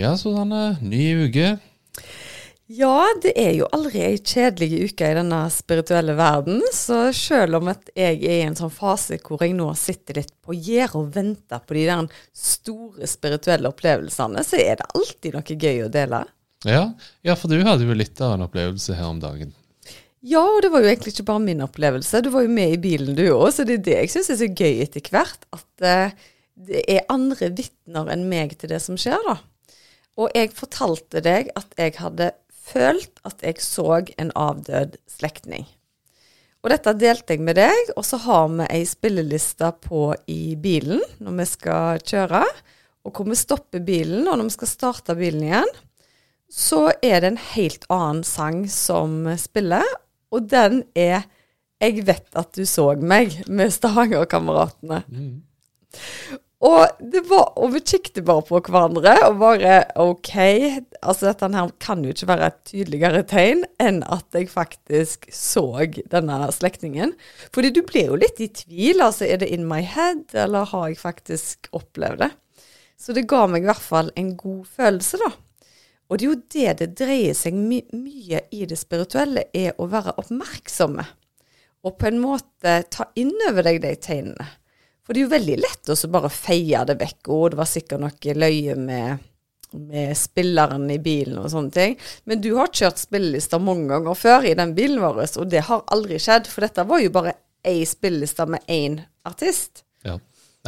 Ja, Susanne. Ny uke. Ja, det er jo aldri ei kjedelig uke i denne spirituelle verden. Så selv om at jeg er i en sånn fase hvor jeg nå sitter litt på gjerdet og venter på de der store spirituelle opplevelsene, så er det alltid noe gøy å dele. Ja, ja, for du hadde jo litt av en opplevelse her om dagen. Ja, og det var jo egentlig ikke bare min opplevelse. Du var jo med i bilen du òg, så det er det jeg syns er så gøy etter hvert. At uh, det er andre vitner enn meg til det som skjer, da. Og jeg fortalte deg at jeg hadde følt at jeg så en avdød slektning. Og dette delte jeg med deg, og så har vi ei spilleliste på i bilen når vi skal kjøre. Og hvor vi stopper bilen, og når vi skal starte bilen igjen, så er det en helt annen sang som spiller, og den er 'Jeg vet at du så meg' med Stavanger-kameratene. Mm. Og, var, og vi kikket bare på hverandre og bare OK. Altså dette her kan jo ikke være et tydeligere tegn enn at jeg faktisk så denne slektningen. Fordi du blir jo litt i tvil. Altså er det in my head, eller har jeg faktisk opplevd det? Så det ga meg i hvert fall en god følelse, da. Og det er jo det det dreier seg my mye i det spirituelle, er å være oppmerksomme. Og på en måte ta inn over deg de tegnene. For det er jo veldig lett å bare feie det vekk. Og det var sikkert noe løye med, med spilleren i bilen og sånne ting. Men du har kjørt spillelister mange ganger før i den bilen vår, og det har aldri skjedd. For dette var jo bare ei spilleliste med én artist. Ja.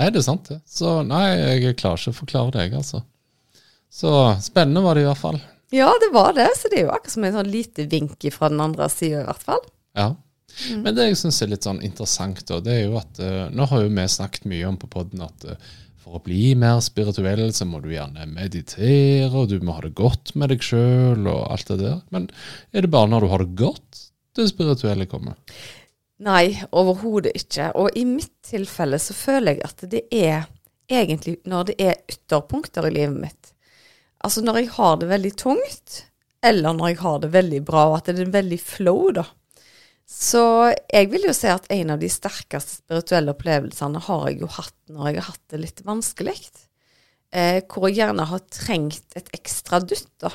Nei, det er sant, det. Så nei, jeg klarer ikke å forklare deg, altså. Så spennende var det i hvert fall. Ja, det var det. Så det er jo akkurat som en sånn lite vink fra den andre sida, i hvert fall. Ja. Mm. Men det jeg syns er litt sånn interessant, da, det er jo at uh, nå har jo vi snakket mye om på poden at uh, for å bli mer spirituell, så må du gjerne meditere, og du må ha det godt med deg sjøl og alt det der. Men er det bare når du har det godt det spirituelle kommer? Nei, overhodet ikke. Og i mitt tilfelle så føler jeg at det er egentlig når det er ytterpunkter i livet mitt. Altså når jeg har det veldig tungt, eller når jeg har det veldig bra, og at det er en veldig flow, da. Så jeg vil jo si at en av de sterkeste spirituelle opplevelsene har jeg jo hatt når jeg har hatt det litt vanskelig. Eh, hvor jeg gjerne har trengt et ekstra dytt, da.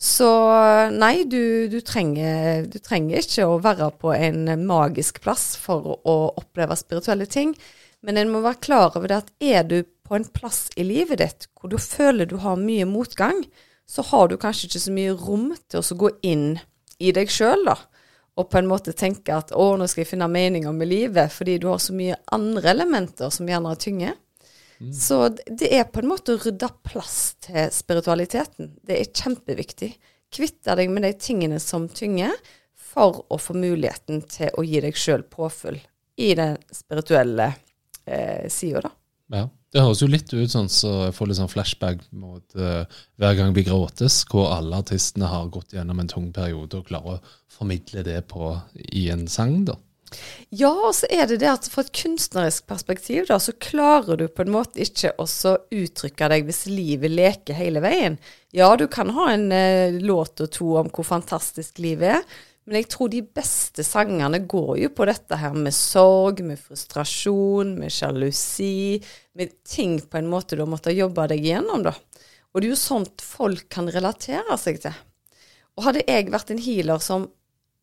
Så nei, du, du, trenger, du, trenger, ikke å være på en magisk plass for å oppleve spirituelle ting. Men en må være klar over det at er du på en plass i livet ditt hvor du føler du har mye motgang, så har du kanskje ikke så mye rom til å gå inn i deg sjøl, da og på en måte tenke at å, nå skal jeg finne meninger med livet, fordi du har så mye andre elementer som gjerne er tynge. Mm. Så det er på en måte å rydde plass til spiritualiteten. Det er kjempeviktig. Kvitte deg med de tingene som tynger, for å få muligheten til å gi deg sjøl påfyll i den spirituelle eh, sida, da. Ja. Det høres jo litt ut sånn så jeg får litt sånn flashback mot uh, hver gang vi gråtes, hvor alle artistene har gått gjennom en tung periode og klarer å formidle det på i en sang, da. Ja, og så er det det at fra et kunstnerisk perspektiv, da, så klarer du på en måte ikke å uttrykke deg hvis livet leker hele veien. Ja, du kan ha en eh, låt og to om hvor fantastisk livet er, men jeg tror de beste sangene går jo på dette her med sorg, med frustrasjon, med sjalusi, med ting på en måte du har måttet jobbe deg gjennom, da. Og det er jo sånt folk kan relatere seg til. Og hadde jeg vært en healer som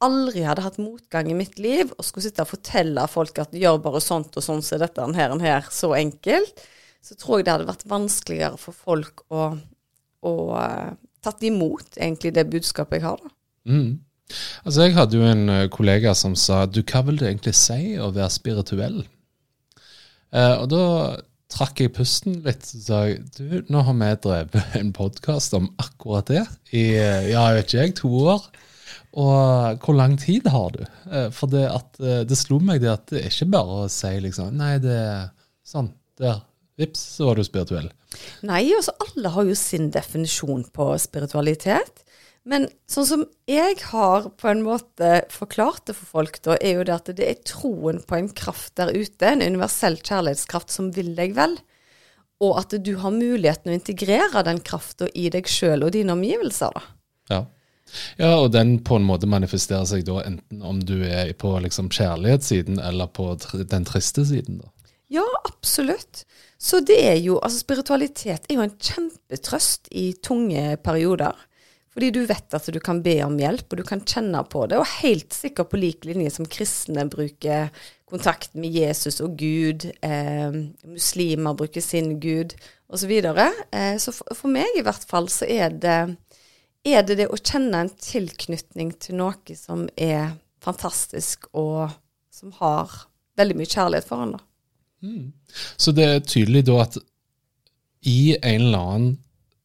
aldri hadde hatt motgang i mitt liv, og skulle sitte og fortelle folk at gjør bare sånt og sånn, så er dette her og her så enkelt, så tror jeg det hadde vært vanskeligere for folk å, å uh, tatt imot egentlig det budskapet jeg har, da. Mm. Altså, Jeg hadde jo en eh, kollega som sa du, hva vil det egentlig si å være spirituell? Eh, og da trakk jeg pusten litt og sa du, nå har vi drevet en podkast om akkurat det i eh, ja, jeg vet ikke jeg, to år. Og hvor lang tid har du? Eh, for det, at, det slo meg det at det er ikke bare å si liksom Nei, det er sånn. Der Vips, så var du spirituell. Nei, altså alle har jo sin definisjon på spiritualitet. Men sånn som jeg har på en måte forklart det for folk, da, er jo det at det er troen på en kraft der ute, en universell kjærlighetskraft som vil deg vel. Og at du har muligheten å integrere den krafta i deg sjøl og dine omgivelser. da. Ja. ja, og den på en måte manifesterer seg da enten om du er på liksom kjærlighetssiden eller på den triste siden. da. Ja, absolutt. Så det er jo Altså, spiritualitet er jo en kjempetrøst i tunge perioder. Fordi du vet at du kan be om hjelp, og du kan kjenne på det. Og helt sikkert på lik linje som kristne bruker kontakt med Jesus og Gud, eh, muslimer bruker sin Gud osv. Så, eh, så for, for, meg i hvert fall så er det, er det det å kjenne en tilknytning til noe som er fantastisk, og som har veldig mye kjærlighet for hverandre. Mm. Så det er tydelig da at i en eller annen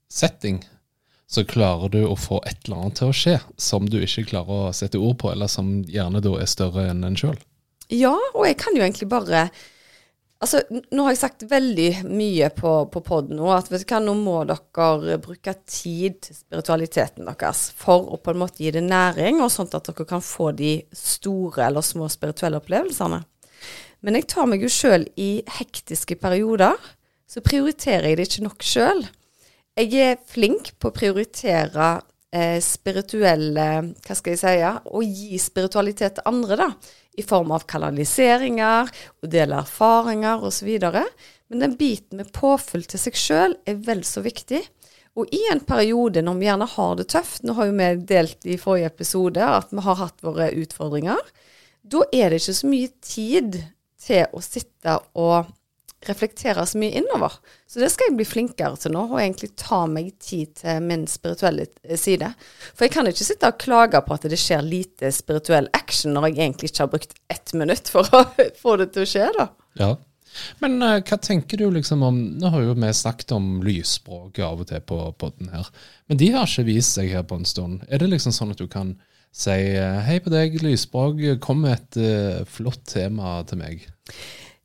setting så klarer du å få et eller annet til å skje som du ikke klarer å sette ord på, eller som gjerne da er større enn en sjøl. Ja, og jeg kan jo egentlig bare Altså, nå har jeg sagt veldig mye på, på poden nå, at vet du hva, nå må dere bruke tid til spiritualiteten deres for å på en måte gi det næring, og sånn at dere kan få de store eller små spirituelle opplevelsene. Men jeg tar meg jo sjøl i hektiske perioder, så prioriterer jeg det ikke nok sjøl. Jeg er flink på å prioritere eh, spirituelle Hva skal jeg si? Å gi spiritualitet til andre, da. I form av kanaliseringer, å dele erfaringer osv. Men den biten med påfyll til seg sjøl er vel så viktig. Og i en periode når vi gjerne har det tøft, nå har jo vi delt i forrige episode at vi har hatt våre utfordringer, da er det ikke så mye tid til å sitte og reflektere så mye innover. Så det skal jeg bli flinkere til nå, og egentlig ta meg tid til min spirituelle eh, side. For jeg kan ikke sitte og klage på at det skjer lite spirituell action når jeg egentlig ikke har brukt ett minutt for å få det til å skje, da. Ja. Men uh, hva tenker du liksom om Nå har jo vi snakket om lysspråk av og til på podden her, men de har ikke vist seg her på en stund. Er det liksom sånn at du kan si uh, hei på deg, lysspråk, kom med et uh, flott tema til meg?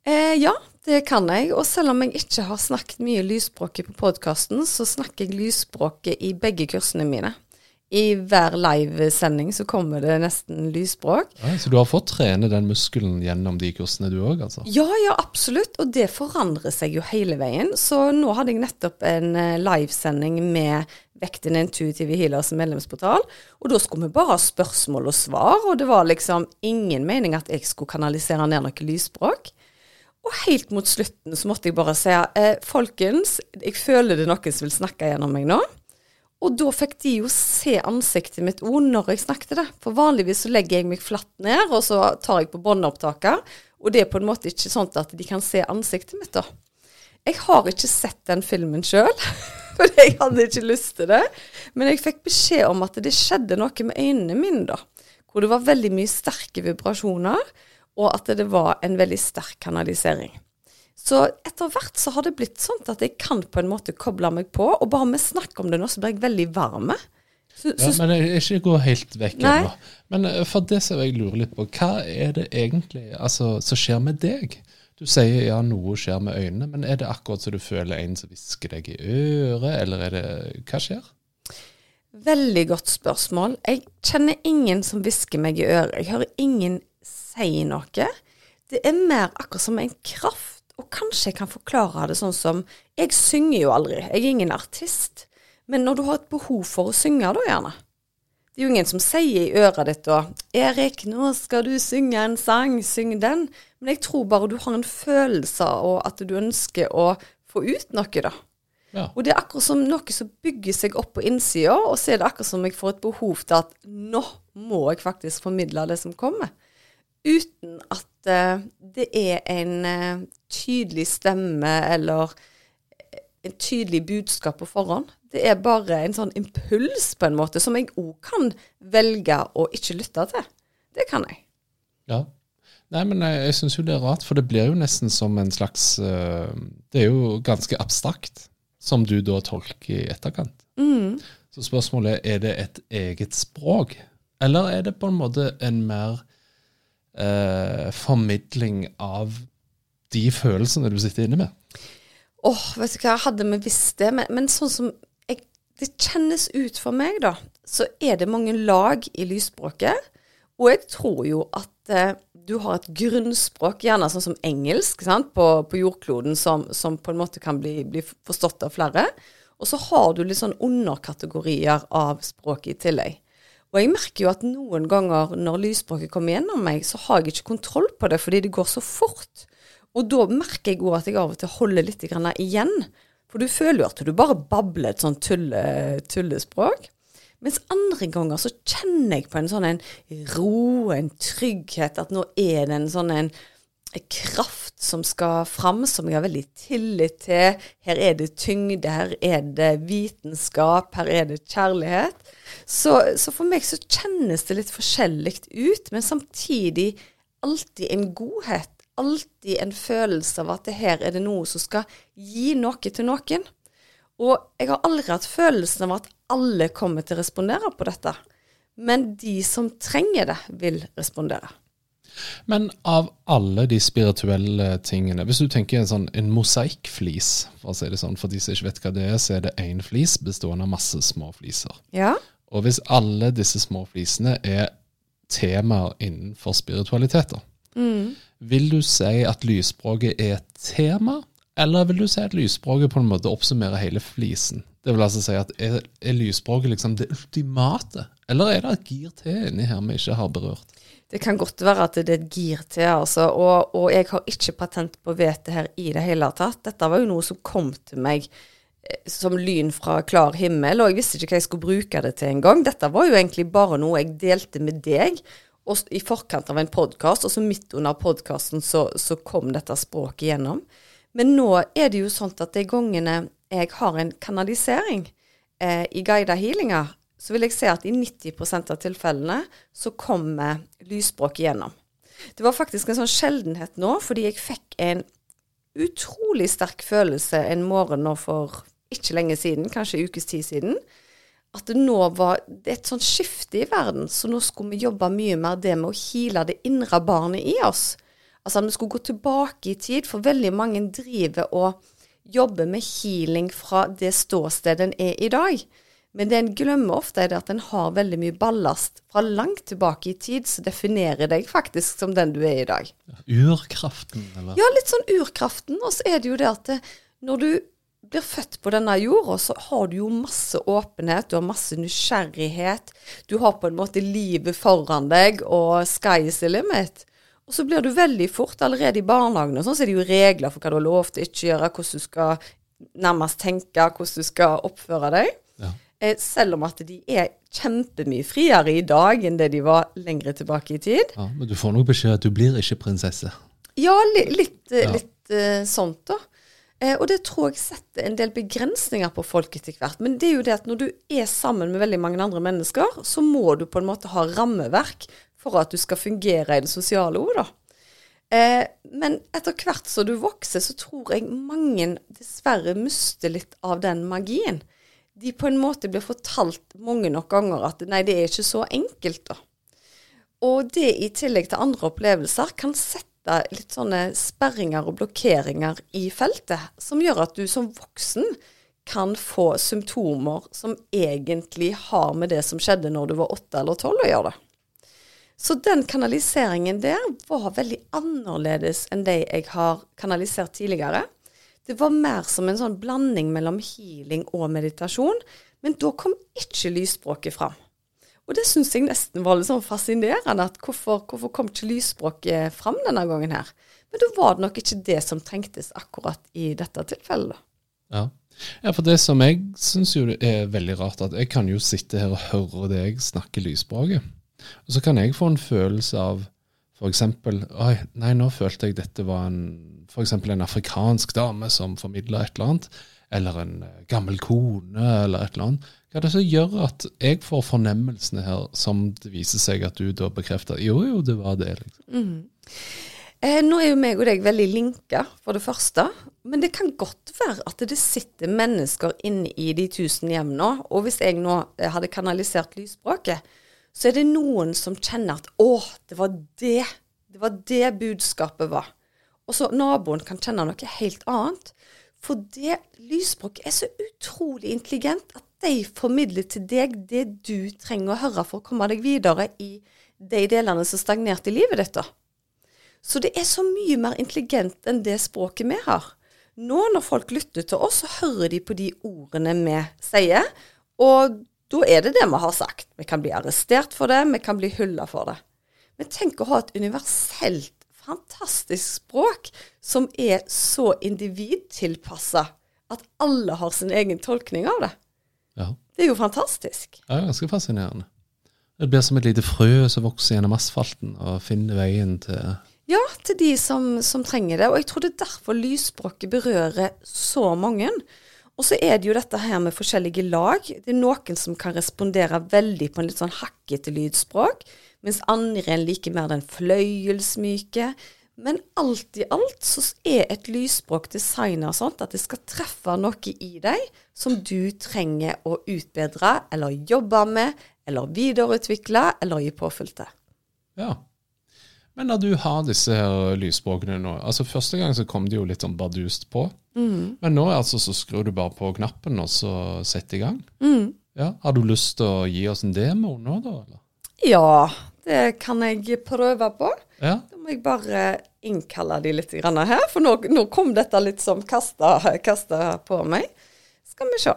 Eh, ja, det kan jeg. Og selv om jeg ikke har snakket mye lysspråket på podkasten, så snakker jeg lysspråket i begge kursene mine. I hver livesending så kommer det nesten lysspråk. Ja, så du har fått trene den muskelen gjennom de kursene du òg, altså? Ja, ja, absolutt. Og det forandrer seg jo hele veien. Så nå hadde jeg nettopp en eh, livesending med Vekten intuitive healers medlemsportal. Og da skulle vi bare ha spørsmål og svar, og det var liksom ingen mening at jeg skulle kanalisere ned noe lysspråk. Og helt mot slutten så måtte jeg bare si eh, folkens, jeg føler det er noen som vil snakke gjennom meg nå. Og da fikk de jo se ansiktet mitt òg når jeg snakket det. For vanligvis så legger jeg meg flatt ned, og så tar jeg på båndopptaker. Og det er på en måte ikke sånn at de kan se ansiktet mitt, da. Jeg har ikke sett den filmen sjøl, for jeg hadde ikke lyst til det. Men jeg fikk beskjed om at det skjedde noe med øynene mine, da. Hvor det var veldig mye sterke vibrasjoner og at det var en veldig sterk kanalisering. Så etter hvert så har det blitt sånn at jeg kan på en måte koble meg på, og bare med snakk om det nå, så blir jeg veldig varme. Så, ja, men jeg ikke gå helt vekk ennå. Men eh, for det som jeg lurer litt på, hva er det egentlig altså, som skjer med deg? Du sier ja, noe skjer med øynene, men er det akkurat så du føler en som hvisker deg i øret, eller er det Hva skjer? Veldig godt spørsmål. Jeg kjenner ingen som hvisker meg i øret. Jeg hører ingen si noe. Det er mer akkurat som en kraft. Og kanskje jeg kan forklare det sånn som Jeg synger jo aldri. Jeg er ingen artist. Men når du har et behov for å synge, da gjerne. Det er jo ingen som sier i øret ditt da 'Erik, nå skal du synge en sang. Syng den.' Men jeg tror bare du har en følelse og at du ønsker å få ut noe, da. Ja. Og det er akkurat som noe som bygger seg opp på innsida, og så er det akkurat som jeg får et behov til at nå må jeg faktisk formidle det som kommer uten at uh, det er en uh, tydelig stemme eller eh, en tydelig budskap på forhånd. Det er bare en sånn impuls, på en måte, som jeg òg kan velge å ikke lytte til. Det kan jeg. Ja. Nei, men jeg, jeg syns jo det er rart, for det blir jo nesten som en slags uh, Det er jo ganske abstrakt, som du da tolker i etterkant. Mm. Så spørsmålet er er det et eget språk, eller er det på en måte en mer eh, formidling av de følelsene du sitter inne med? Åh, vet du hva, hadde vi visst det. Men, men sånn som jeg, det kjennes ut for meg, da, så er det mange lag i lysspråket. Og jeg tror jo at eh, du har et grunnspråk, gjerne sånn som engelsk, på, på jordkloden, som, som, på en måte kan bli, bli, forstått av flere. Og så har du litt sånn underkategorier av språket i tillegg. Og jeg merker jo at noen ganger når lysspråket kommer gjennom meg, så har jeg ikke kontroll på det fordi det går så fort. Og da merker jeg òg at jeg av og til holder litt igjen. For du føler jo at du bare babler et sånt tulle, tullespråk. Mens andre ganger så kjenner jeg på en sånn en ro, en trygghet, at nå er det en sånn en kraft som skal fram, som jeg har veldig tillit til. Her er det tyngde, her er det vitenskap, her er det kjærlighet. Så, så for meg så kjennes det litt forskjellig ut, men samtidig alltid en godhet. Alltid en følelse av at det her er det noe som skal gi noe til noen. Og jeg har aldri hatt følelsen av at alle kommer til å respondere på dette. Men de som trenger det, vil respondere. Men av alle de spirituelle tingene, hvis du tenker en, sånn, en mosaikkflis, for å si det sånn, for de som ikke vet hva det er, så er det én flis bestående av masse små fliser. Ja. Og hvis alle disse små flisene er temaer innenfor spiritualiteter, Mm. vil du si at lysspråket er et tema, eller vil du si at lysspråket på en måte oppsummerer hele flisen? Det vil altså si at er, er lysspråket liksom det ultimate, eller er det et gir til inni her vi ikke har berørt? Det kan godt være at det er et gir til, altså. Og, og jeg har ikke patent på hvete her i det hele tatt. Dette var jo noe som kom til meg eh, som lyn fra klar himmel, og jeg visste ikke hva jeg skulle bruke det til engang. Dette var jo egentlig bare noe jeg delte med deg og, i forkant av en podkast, og så midt under podkasten så, så kom dette språket gjennom. Men nå er det jo sånn at de gangene jeg har en kanalisering eh, i guida healinger, så vil jeg si at i 90% av tilfellene så kommer lysbråk igjennom. Det var faktisk en sånn sjeldenhet nå, fordi jeg fikk en utrolig sterk følelse en morgen nå for ikke lenge siden, kanskje en ukes tid siden, at det nå var et sånt skifte i verden, så nå skulle vi jobbe mye mer det med å hile det indre barnet i oss. Altså at vi skulle gå tilbake i tid, for veldig mange driver og jobber med healing fra det ståstedet en er i dag. Men det en glemmer ofte, er det at en har veldig mye ballast fra langt tilbake i tid som definerer deg faktisk som den du er i dag. Urkraften, eller? Ja, litt sånn urkraften. Og så er det jo det at det, når du blir født på denne jorda, så har du jo masse åpenhet, du har masse nysgjerrighet. Du har på en måte livet foran deg, og sky is the limit. Og så blir du veldig fort, allerede i barnehagen og sånn, så er det jo regler for hva du har lov til å ikke gjøre, hvordan du skal nærmest tenke, hvordan du skal oppføre deg. Ja. Eh, selv om at de er kjempemye friere i dag enn det de var lengre tilbake i tid. Ja, men du får nok beskjed at du blir ikke prinsesse. Ja, li, litt, eh, Ja. litt uh, sånt, da. Eh, og det tror jeg setter en del begrensninger på folk etter hvert. Men det er jo det at når du er sammen med veldig mange andre mennesker, så må du på en måte ha rammeverk for at du skal fungere i det sosiale òg, da. Eh, men etter hvert som du vokser, så tror jeg mange dessverre mister litt av den magien. De på en måte blir fortalt mange nok ganger at nei, det er ikke så enkelt, da. Og det i tillegg til andre opplevelser kan sette litt sånne sperringer og blokkeringer i feltet, som gjør at du som voksen kan få symptomer som egentlig har med det som skjedde når du var åtte eller tolv å gjøre det. Så den kanaliseringen der var veldig annerledes enn de jeg har kanalisert tidligere. Det var mer som en sånn blanding mellom healing og meditasjon, men da kom ikke lysspråket fram. Og det syns jeg nesten var litt sånn fascinerende, at hvorfor, hvorfor kom ikke lysspråket fram denne gangen her? Men da var det nok ikke det som trengtes akkurat i dette tilfellet. Ja. ja, for det som jeg syns jo er veldig rart, at jeg kan jo sitte her og høre deg snakke lysspråket. Og så kan jeg få en følelse av f.eks. Oi, nei, nå følte jeg dette var en f.eks. en afrikansk dame som formidler et eller annet. Eller en eh, gammel kone, eller et eller annet. Hva er det som gjør at jeg får fornemmelsene her, som det viser seg at du da bekrefter? Jo, jo, det var det. liksom. Eh, nå er jo meg og deg veldig linka, for det første. Men det kan godt være at det sitter mennesker inne i de tusen hjem nå. Og hvis jeg nå eh, hadde kanalisert lysspråket, så er det noen som kjenner at å, det var det. Det var det budskapet var. Og så naboen kan kjenne noe helt annet. For det lysspråket er så utrolig intelligent at de formidler til deg det du trenger å høre for å komme deg videre i de delene som stagnerte i livet ditt. Så det er så mye mer intelligent enn det språket vi har. Nå når folk lytter til oss, så hører de på de ordene vi sier, og da er det det vi har sagt. Vi kan bli arrestert for det, vi kan bli hylla for det. Men tenk å ha et universelt, fantastisk språk som er så individtilpassa at alle har sin egen tolkning av det. Ja. Det er jo fantastisk. Er ganske fascinerende. Det blir som et lite frø som vokser gjennom asfalten og finner veien til Ja, til de som, som trenger det. Og jeg tror det er derfor lysspråket berører så mange. Og så er det jo dette her med forskjellige lag. Det er noen som kan respondere veldig på en litt sånn hakkete lydspråk, mens andre liker mer den fløyelsmyke. Men alt i alt så er et lysspråk designa sånn at det skal treffe noe i deg som du trenger å utbedre eller jobbe med, eller videreutvikle, eller gi påfyll til. Ja. Men når du har disse her lysspråkene nå altså Første gang så kom det jo litt sånn bardust på. Men nå altså så skrur du bare på knappen, og så setter i gang. Ja. Har du lyst til å gi oss en demo nå, da? eller? Ja, det kan jeg prøve på. Ja. Da må jeg bare innkalle de litt her, for nå, nå kom dette litt som kasta, kasta på meg. Skal vi se.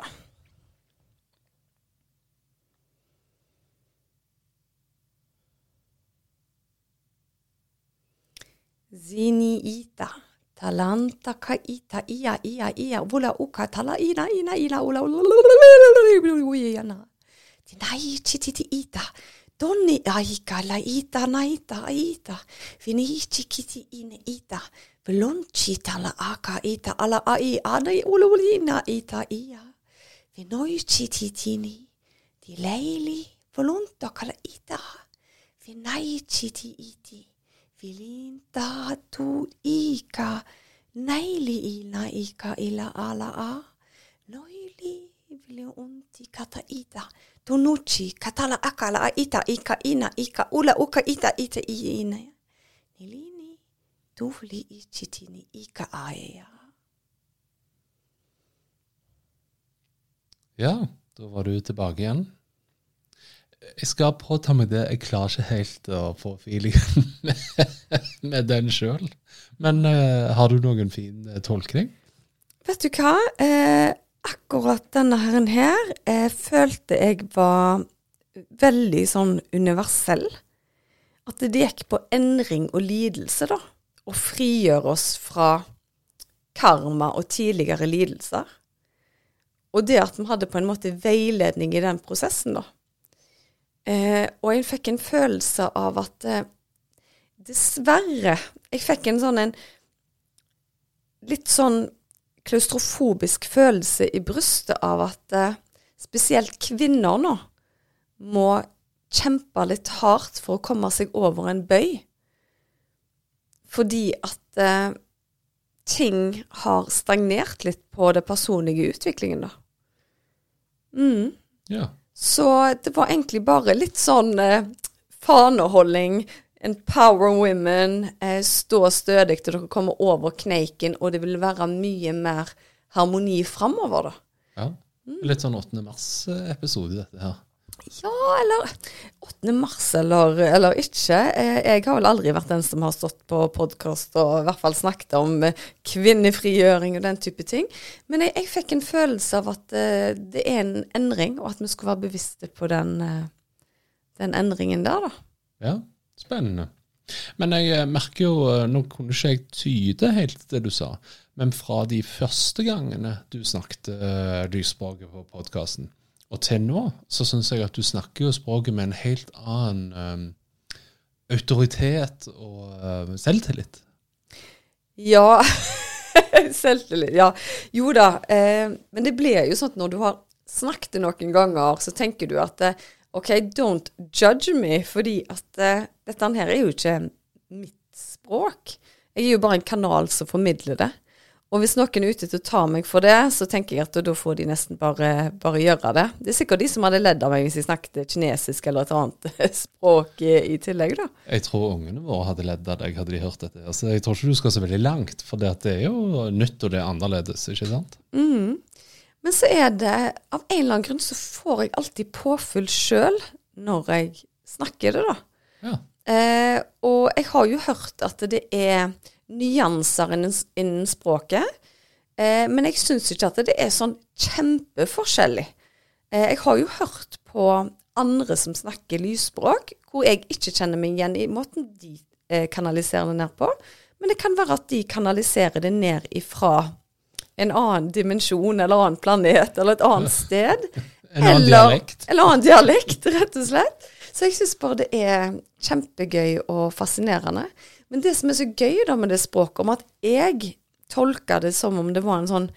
Zini ita, talanta ka ita, ia, ia, ia, vula uka, tala ina, ina, ina, ula, ula, ula, ula, ula, ula, ula, ula, ula, ula, ula, ula, ula, ula, ita, donni aika la ita naita aita, finichi kiti ine ita, velonchi tala aka ita ala ai anai ululina ita ia, vinoichi titini, di leili, volonta kala ita, vinai chiti iti, vilinta tu ika, naili ina ika ila ala a, noili vili unti kata ita, tunuchi katala akala a ita ika ina ika ula uka ita ita i ina. Nilini tuvli i chitini ika aea. ja, da var du tilbake igjen. Jeg skal påta meg det. Jeg klarer ikke helt å få feelingen med den sjøl. Men uh, har du noen fin eh, tolkning? Vet du hva? Eh, akkurat denne herren her eh, følte jeg var veldig sånn universell. At det gikk på endring og lidelse, da. Å frigjøre oss fra karma og tidligere lidelser. Og det at vi hadde på en måte veiledning i den prosessen, da. Eh, og jeg fikk en følelse av at eh, dessverre Jeg fikk en sånn en litt sånn klaustrofobisk følelse i brystet av at eh, spesielt kvinner nå må kjempe litt hardt for å komme seg over en bøy. Fordi at eh, ting har stagnert litt på det personlige utviklingen, da. Mm. Ja. Så det var egentlig bare litt sånn eh, faneholding, empower women, eh, stå stødig til dere kommer over kneiken, og det vil være mye mer harmoni framover, da. ja. Litt sånn 8. mars-episode, dette her. Ja, eller 8. mars, eller, eller ikke. Eh, Jeg har vel aldri vært den som har stått på podkast og i hvert fall snakket om eh, kvinnefrigjøring og den type ting. Men jeg, jeg fikk en følelse av at eh, det er en endring, og at vi skulle være bevisste på den, den endringen der, da. Ja, spennende. Men jeg eh, merker jo, eh, nå kunne ikke jeg tyde helt det du sa, men fra de første gangene du snakket lysspråket på podkasten, og til nå, så syns jeg at du snakker jo språket med en helt annen um, autoritet og uh, selvtillit. Ja. Selvtillit. Ja. Jo da. Eh, men det blir jo sånn at når du har snakket det noen ganger, så tenker du at eh, OK, don't judge me, fordi at uh, dette her er jo ikke mitt språk. Jeg er jo bare en kanal som formidler det. Og hvis noen er ute til å ta meg for det, så tenker jeg at da får de nesten bare, bare gjøre det. Det er sikkert de som hadde ledd av meg hvis jeg snakket kinesisk eller et annet språk i, i tillegg, da. Jeg tror ungene våre hadde ledd av deg, hadde de hørt dette. Altså, jeg tror ikke du skal så veldig langt, for det er jo nytt og det er annerledes, ikke sant? Mm. Men så er det Av en eller annen grunn så får jeg alltid påfyll sjøl når jeg snakker det, da. Ja. Eh, og jeg har jo hørt at det er nyanser innen, innen språket. Eh, men jeg syns ikke at det er sånn kjempeforskjellig. Eh, jeg har jo hørt på andre som snakker lysspråk, hvor jeg ikke kjenner meg igjen i måten de eh, kanaliserer det ned på. Men det kan være at de kanaliserer det ned ifra en annen dimensjon eller annen planet eller et annet sted. En annen eller, dialekt. En annen dialekt, rett og slett. Så jeg syns bare det er kjempegøy og fascinerende. Men det som er så gøy da med det språket, om at jeg tolker det som om det var en sånn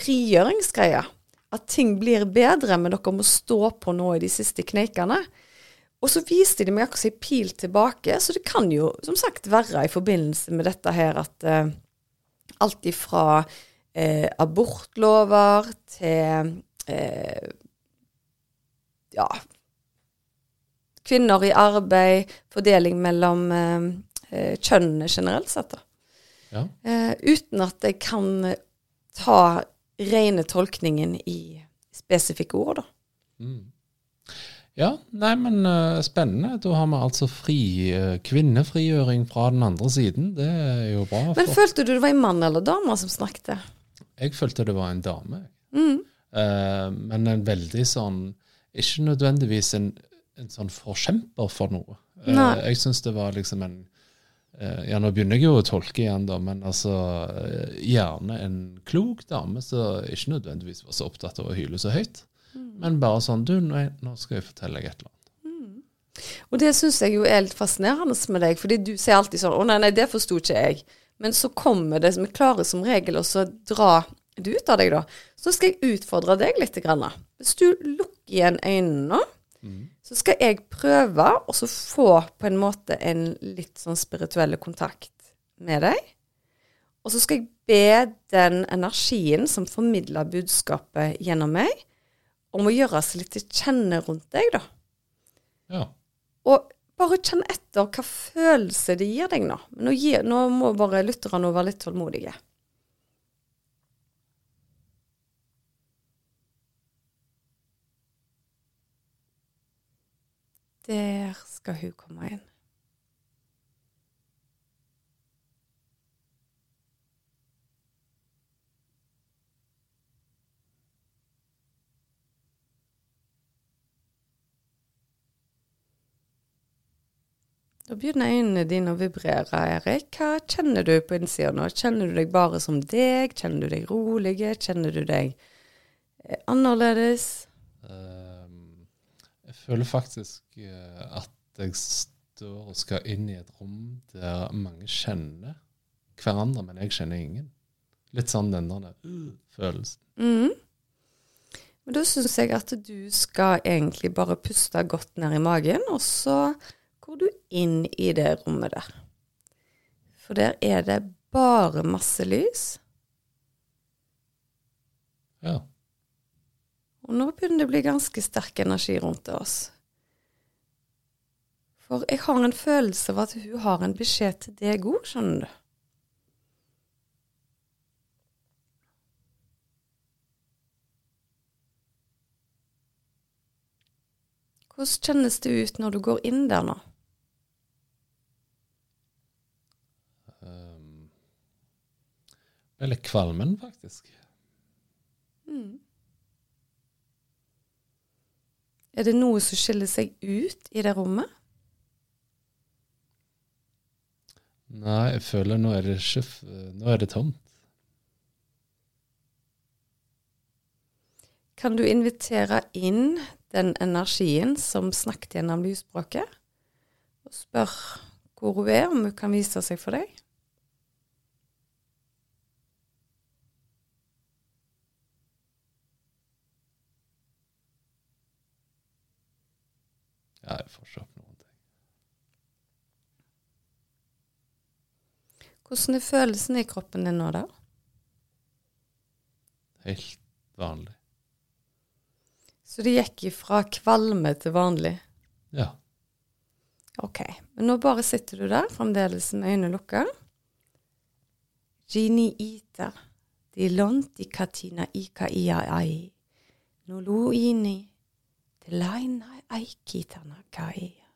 frigjøringsgreie. At ting blir bedre, men dere må stå på nå i de siste kneikene. Og så viste de meg akkurat en pil tilbake, så det kan jo som sagt være i forbindelse med dette her at uh, alt ifra eh, abortlover til eh, ja kvinner i arbeid, fordeling mellom eh, eh, kjønnene generelt sett. da. Ja. Eh, uten at jeg kan ta rene tolkningen i spesifikke ord, da. Mm. Ja, nei, men uh, spennende. Da har vi altså fri uh, kvinnefrigjøring fra den andre siden. Det er jo bra. Men for- følte du det var en mann eller dame som snakket? Jeg følte det var en dame. Mm. Uh, men en veldig sånn Ikke nødvendigvis en, en sånn forkjemper for noe. Nei. jeg syns det var liksom en uh, Ja, nå begynner jeg jo å tolke igjen, da, men altså Gjerne en klok dame som ikke nødvendigvis var så opptatt av å hyle så høyt. Men bare sånn Du, nå, nå skal jeg fortelle deg et eller annet. Og det syns jeg jo er litt fascinerende med deg, fordi du sier alltid sånn 'Å nei, nei, det forsto ikke jeg'. Men så kommer det, vi klarer som regel også å dra det ut av deg, da. Så skal jeg utfordre deg litt. Grann. Hvis du lukker igjen øynene nå, så skal jeg prøve å få på en måte en litt sånn spirituell kontakt med deg. Og så skal jeg be den energien som formidler budskapet gjennom meg, om å gjøre seg litt til kjenne rundt deg, da. Ja. Og bare kjenn etter hva følelse det gir deg nå. Nå, gir, nå må bare lytterne være litt tålmodige. Der skal hun komme inn. Da begynner øynene dine å vibrere, Erik. Hva kjenner du på innsida nå? Kjenner du deg bare som deg? Kjenner du deg rolig? Kjenner du deg eh, annerledes? Ehm, jeg føler faktisk eh, at jeg står og skal inn i et rom der mange kjenner hverandre, men jeg kjenner ingen. Litt sånn den der følelsen. Mm. Men da syns jeg at du skal egentlig bare puste godt ned i magen, og så går du inn i det rommet der. For der er det bare masse lys. Ja. Og nå begynner det å bli ganske sterk energi rundt oss. For jeg har en følelse av at hun har en beskjed til deg òg, skjønner du. Hvordan kjennes det ut når du går inn der nå? Jeg er kvalmen, faktisk. Er det noe som skiller seg ut i det rommet? Nei, jeg føler nå er det sjef, Nå er det tomt. Kan du invitere inn den energien som snakket gjennom lysspråket, og spør hvor hun er, om hun kan vise seg for deg? Ja, jeg får ikke opp noen ting. Hvordan er følelsen i kroppen din nå, da? helt vanlig. Så det gikk ifra kvalme til vanlig. Ja. Ok. Men nå bare sitter du der, fremdeles med øynene lukka. Gini ita, di lonti katina ika iai, nolo ini, te laina aikitana kaia.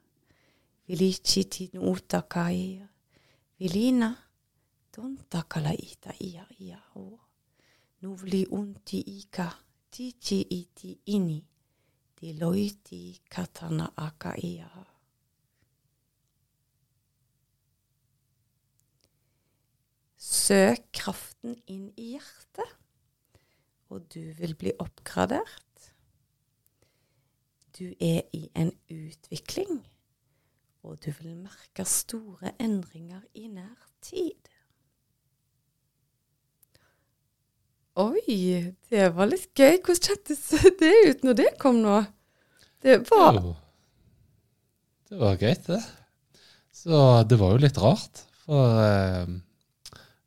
Vilichi tin uta kai. Vilina, tonta kala ita ia ia o. Nuvli unti ika, tichi iti ini. Loiti katana aka ia. Søk kraften inn i hjertet, og du vil bli oppgradert. Du er i en utvikling, og du vil merke store endringer i nær tid. Oi, det var litt gøy. Hvordan kjentes det ut når det kom nå? Det var Jo. Det var greit, det. Så det var jo litt rart. For eh,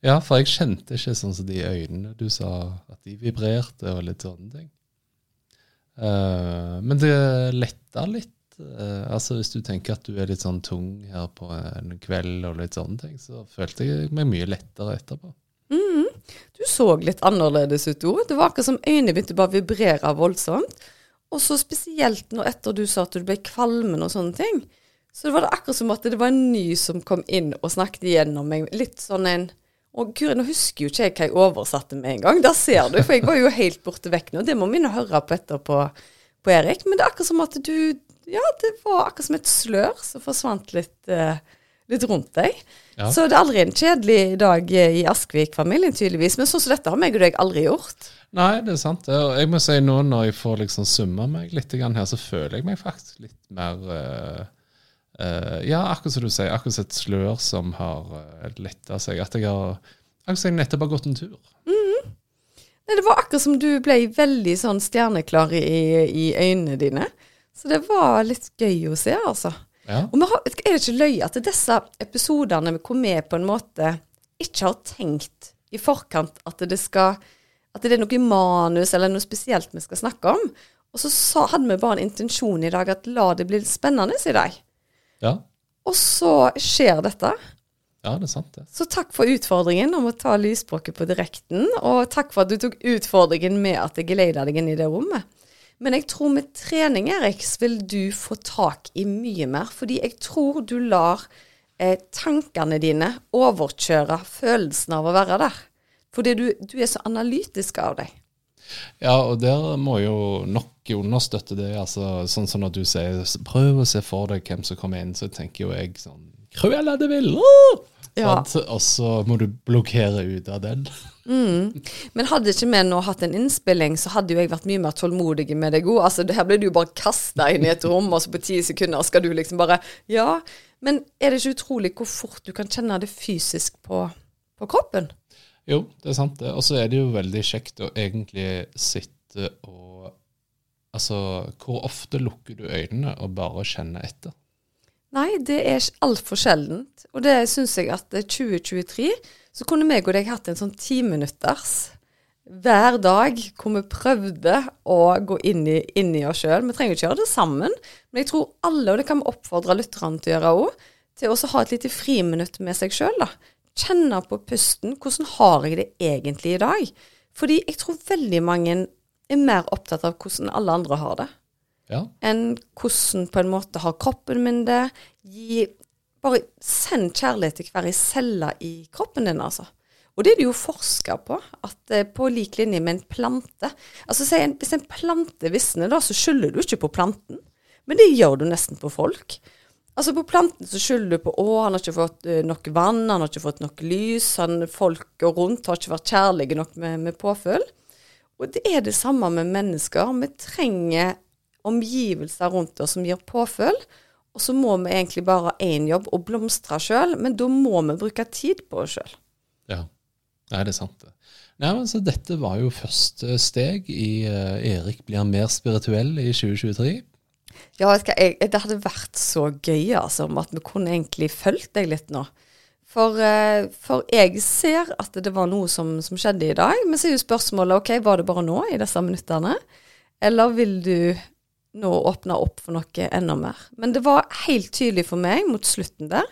Ja, for jeg kjente ikke sånn som de øynene du sa, at de vibrerte og litt sånne ting. Eh, men det letta litt. eh, altså Hvis du tenker at du er litt sånn tung her på en kveld og litt sånne ting, så følte jeg meg mye lettere etterpå. Mhm. Du så litt annerledes ut òg. Det var akkurat som øynene begynte bare å vibrere voldsomt. Og så spesielt når etter du sa at du ble kvalmen og sånne ting. Så var det akkurat som at det var en ny som kom inn og snakket igjennom meg. Litt sånn en Og guri, nå husker jo ikke jeg hva jeg oversatte med en gang. Der ser du, for jeg var jo helt borte vekk nå. Det må vi nå høre på etterpå på Erik. Men det er akkurat som at du Ja, det var akkurat som et slør som forsvant litt, uh, litt rundt deg. Ja. Så det er aldri en kjedelig dag eh, i Askvik-familien, tydeligvis. Men sånn som dette har meg og deg aldri gjort. Nei, det er sant. Og jeg må si nå når jeg får liksom summa meg litt her, så føler jeg meg faktisk litt mer eh, eh, Ja, akkurat som du sier. Akkurat som et slør som har uh, letta seg. At jeg har Akkurat som jeg nettopp har gått en tur. Nei, det var akkurat som du ble veldig sånn stjerneklar i, i øynene dine. Så det var litt gøy å se, altså. Ja. Og har, er det ikke løye at disse episodene hvor vi på en måte ikke har tenkt i forkant at det skal At det er noe manus eller noe spesielt vi skal snakke om. Og så sa, hadde vi bare en intensjon i dag at la det bli spennende i dag. Ja. Og så skjer dette. Ja, det er sant, det. Så takk for utfordringen om å ta lysspråket på direkten, og takk for at du tok utfordringen med at jeg geleida deg inn i det rommet. Men jeg tror med trening, Erik, så vil du få tak i mye mer, fordi jeg tror du lar eh, tankene dine overkjøre følelsen av å være der. Fordi du, du er så analytisk av deg. Ja, og der må jo nok understøtte det. altså Sånn som når du sier prøv å se for deg hvem som kommer inn, så tenker jo jeg sånn Cruella de Ville! Ja. Og så må du blokkere ut av den. Men hadde ikke vi nå hatt en innspilling, så hadde jo jeg vært mye mer tålmodig med deg òg. Altså, her ble du jo bare kasta inn i et rom, og så på ti sekunder skal du liksom bare Ja. Men er det ikke utrolig hvor fort du kan kjenne det fysisk på, på kroppen? Jo, det er sant det. Og så er det jo veldig kjekt å egentlig sitte og Altså, hvor ofte lukker du øynene og bare kjenner etter? Nei, det er altfor sjeldent. Og det syns jeg at eh, 2023 så kunne meg og deg hatt en sånn timinutters hver dag hvor vi prøvde å gå inn i, inn i oss sjøl. Vi trenger ikke gjøre det sammen, men jeg tror alle, og det kan vi oppfordre lytterne til å gjøre òg, til å ha et lite friminutt med seg sjøl. Kjenne på pusten. Hvordan har jeg det egentlig i dag? Fordi jeg tror veldig mange er mer opptatt av hvordan alle andre har det Ja, enn hvordan på en måte har kroppen min det. Gi, bare send kjærlighet til hver celle i kroppen din, altså. Og det er det jo forska på, at på lik linje med en plante Altså en, Hvis en plante visner, da, så skylder du ikke på planten. Men det gjør du nesten på folk. Altså På planten så skylder du på å, han har ikke fått eh, nok vann, han har ikke fått nok lys, han, folk og rundt har ikke vært kjærlige nok med, med påfyll. Og det er det samme med mennesker. Vi trenger omgivelser rundt oss som gir påfyll. Og så må vi egentlig bare ha én jobb, og blomstre sjøl. Men da må vi bruke tid på oss sjøl. ja. Nei, det er sant det. Nei, men så Dette var jo første steg i uh, Erik blir mer spirituell i 2023. Ja, jeg, det hadde vært så gøy altså, om at vi kunne egentlig fulgt deg litt nå. For, eh, for jeg ser at det var noe som, som skjedde i dag. Men så er jo spørsmålet ok, var det bare nå, i disse minuttene? Eller vil du nå åpne opp for noe enda mer? Men det var helt tydelig for meg mot slutten der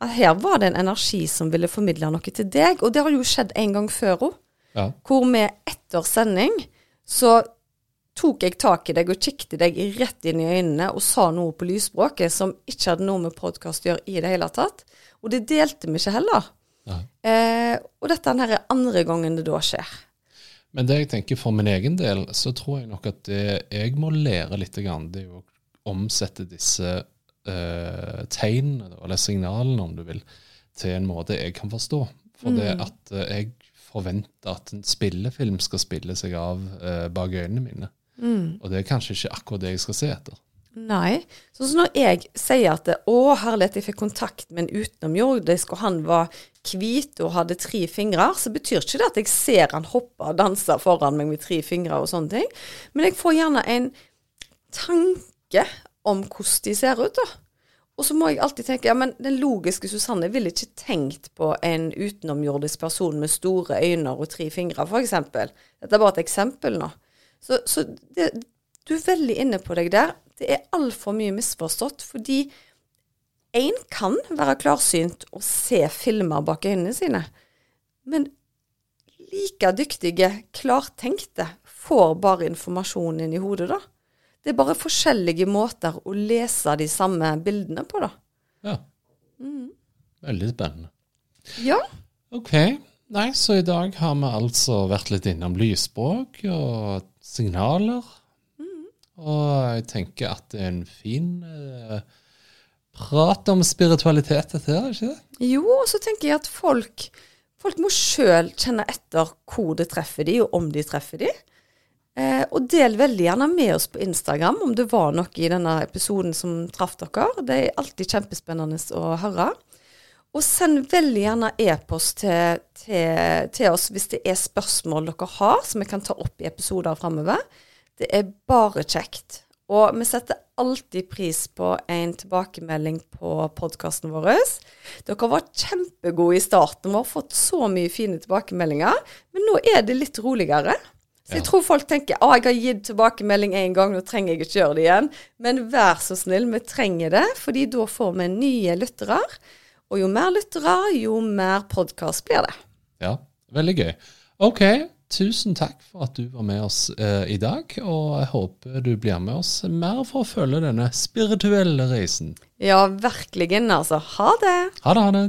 at her var det en energi som ville formidle noe til deg. Og det har jo skjedd en gang før òg. Ja. Hvor vi etter sending så tok jeg tak i deg og kikket deg rett inn i øynene og sa noe på lysspråket som ikke hadde noe med podkast å gjøre i det hele tatt. Og det delte vi ikke heller. Eh, og dette er den andre gangen det da skjer. Men det jeg tenker for min egen del, så tror jeg nok at det jeg må lære litt, grann, det er å omsette disse eh, tegnene, eller signalene om du vil, til en måte jeg kan forstå. For det at eh, jeg forventer at en spillefilm skal spille seg av eh, bak øynene mine. Og det er kanskje ikke akkurat det jeg skal se etter. Nei. Sånn som når jeg sier at 'Å, herlighet, jeg fikk kontakt med en utenomjordisk, og han var hvit og hadde tre fingre', så betyr ikke det at jeg ser han hoppe og danse foran meg med tre fingre og sånne ting. Men jeg får gjerne en tanke om hvordan de ser ut, da. Og så må jeg alltid tenke ja, men den logiske Susanne ville ikke tenkt på en utenomjordisk person med store øyne og tre fingre, f.eks. Dette er bare et eksempel nå. Så, så det, du er veldig inne på deg der. Det er altfor mye misforstått, fordi én kan være klarsynt og se filmer bak øynene sine, men like dyktige, klartenkte får bare informasjonen inn i hodet, da. Det er bare forskjellige måter å lese de samme bildene på, da. Ja. Veldig spennende. Ja. Ok. Nei, så i dag har vi altså vært litt innom lysspråk og signaler. Og jeg tenker at det er en fin eh, prat om spiritualitet, dette her, ikke det? Jo, og så tenker jeg at folk, folk må sjøl kjenne etter hvor det treffer de, og om de treffer de. Eh, og del veldig gjerne med oss på Instagram om det var noe i denne episoden som traff dere. Det er alltid kjempespennende å høre. Og send veldig gjerne e-post til, til, til oss hvis det er spørsmål dere har som vi kan ta opp i episoder framover. Det er bare kjekt. Og vi setter alltid pris på en tilbakemelding på podkasten vår. Dere var kjempegode i starten. Vi har fått så mye fine tilbakemeldinger. Men nå er det litt roligere. Så jeg tror folk tenker å, jeg har gitt tilbakemelding én gang, nå trenger jeg ikke gjøre det igjen. Men vær så snill, vi trenger det, fordi da får vi nye lyttere. Og jo mer lyttere, jo mer podkast blir det. Ja, veldig gøy. Ok, tusen takk for at du var med oss eh, i dag, og jeg håper du blir med oss mer for å følge denne spirituelle reisen. Ja, virkelig, altså. Ha det. Ha det, ha det.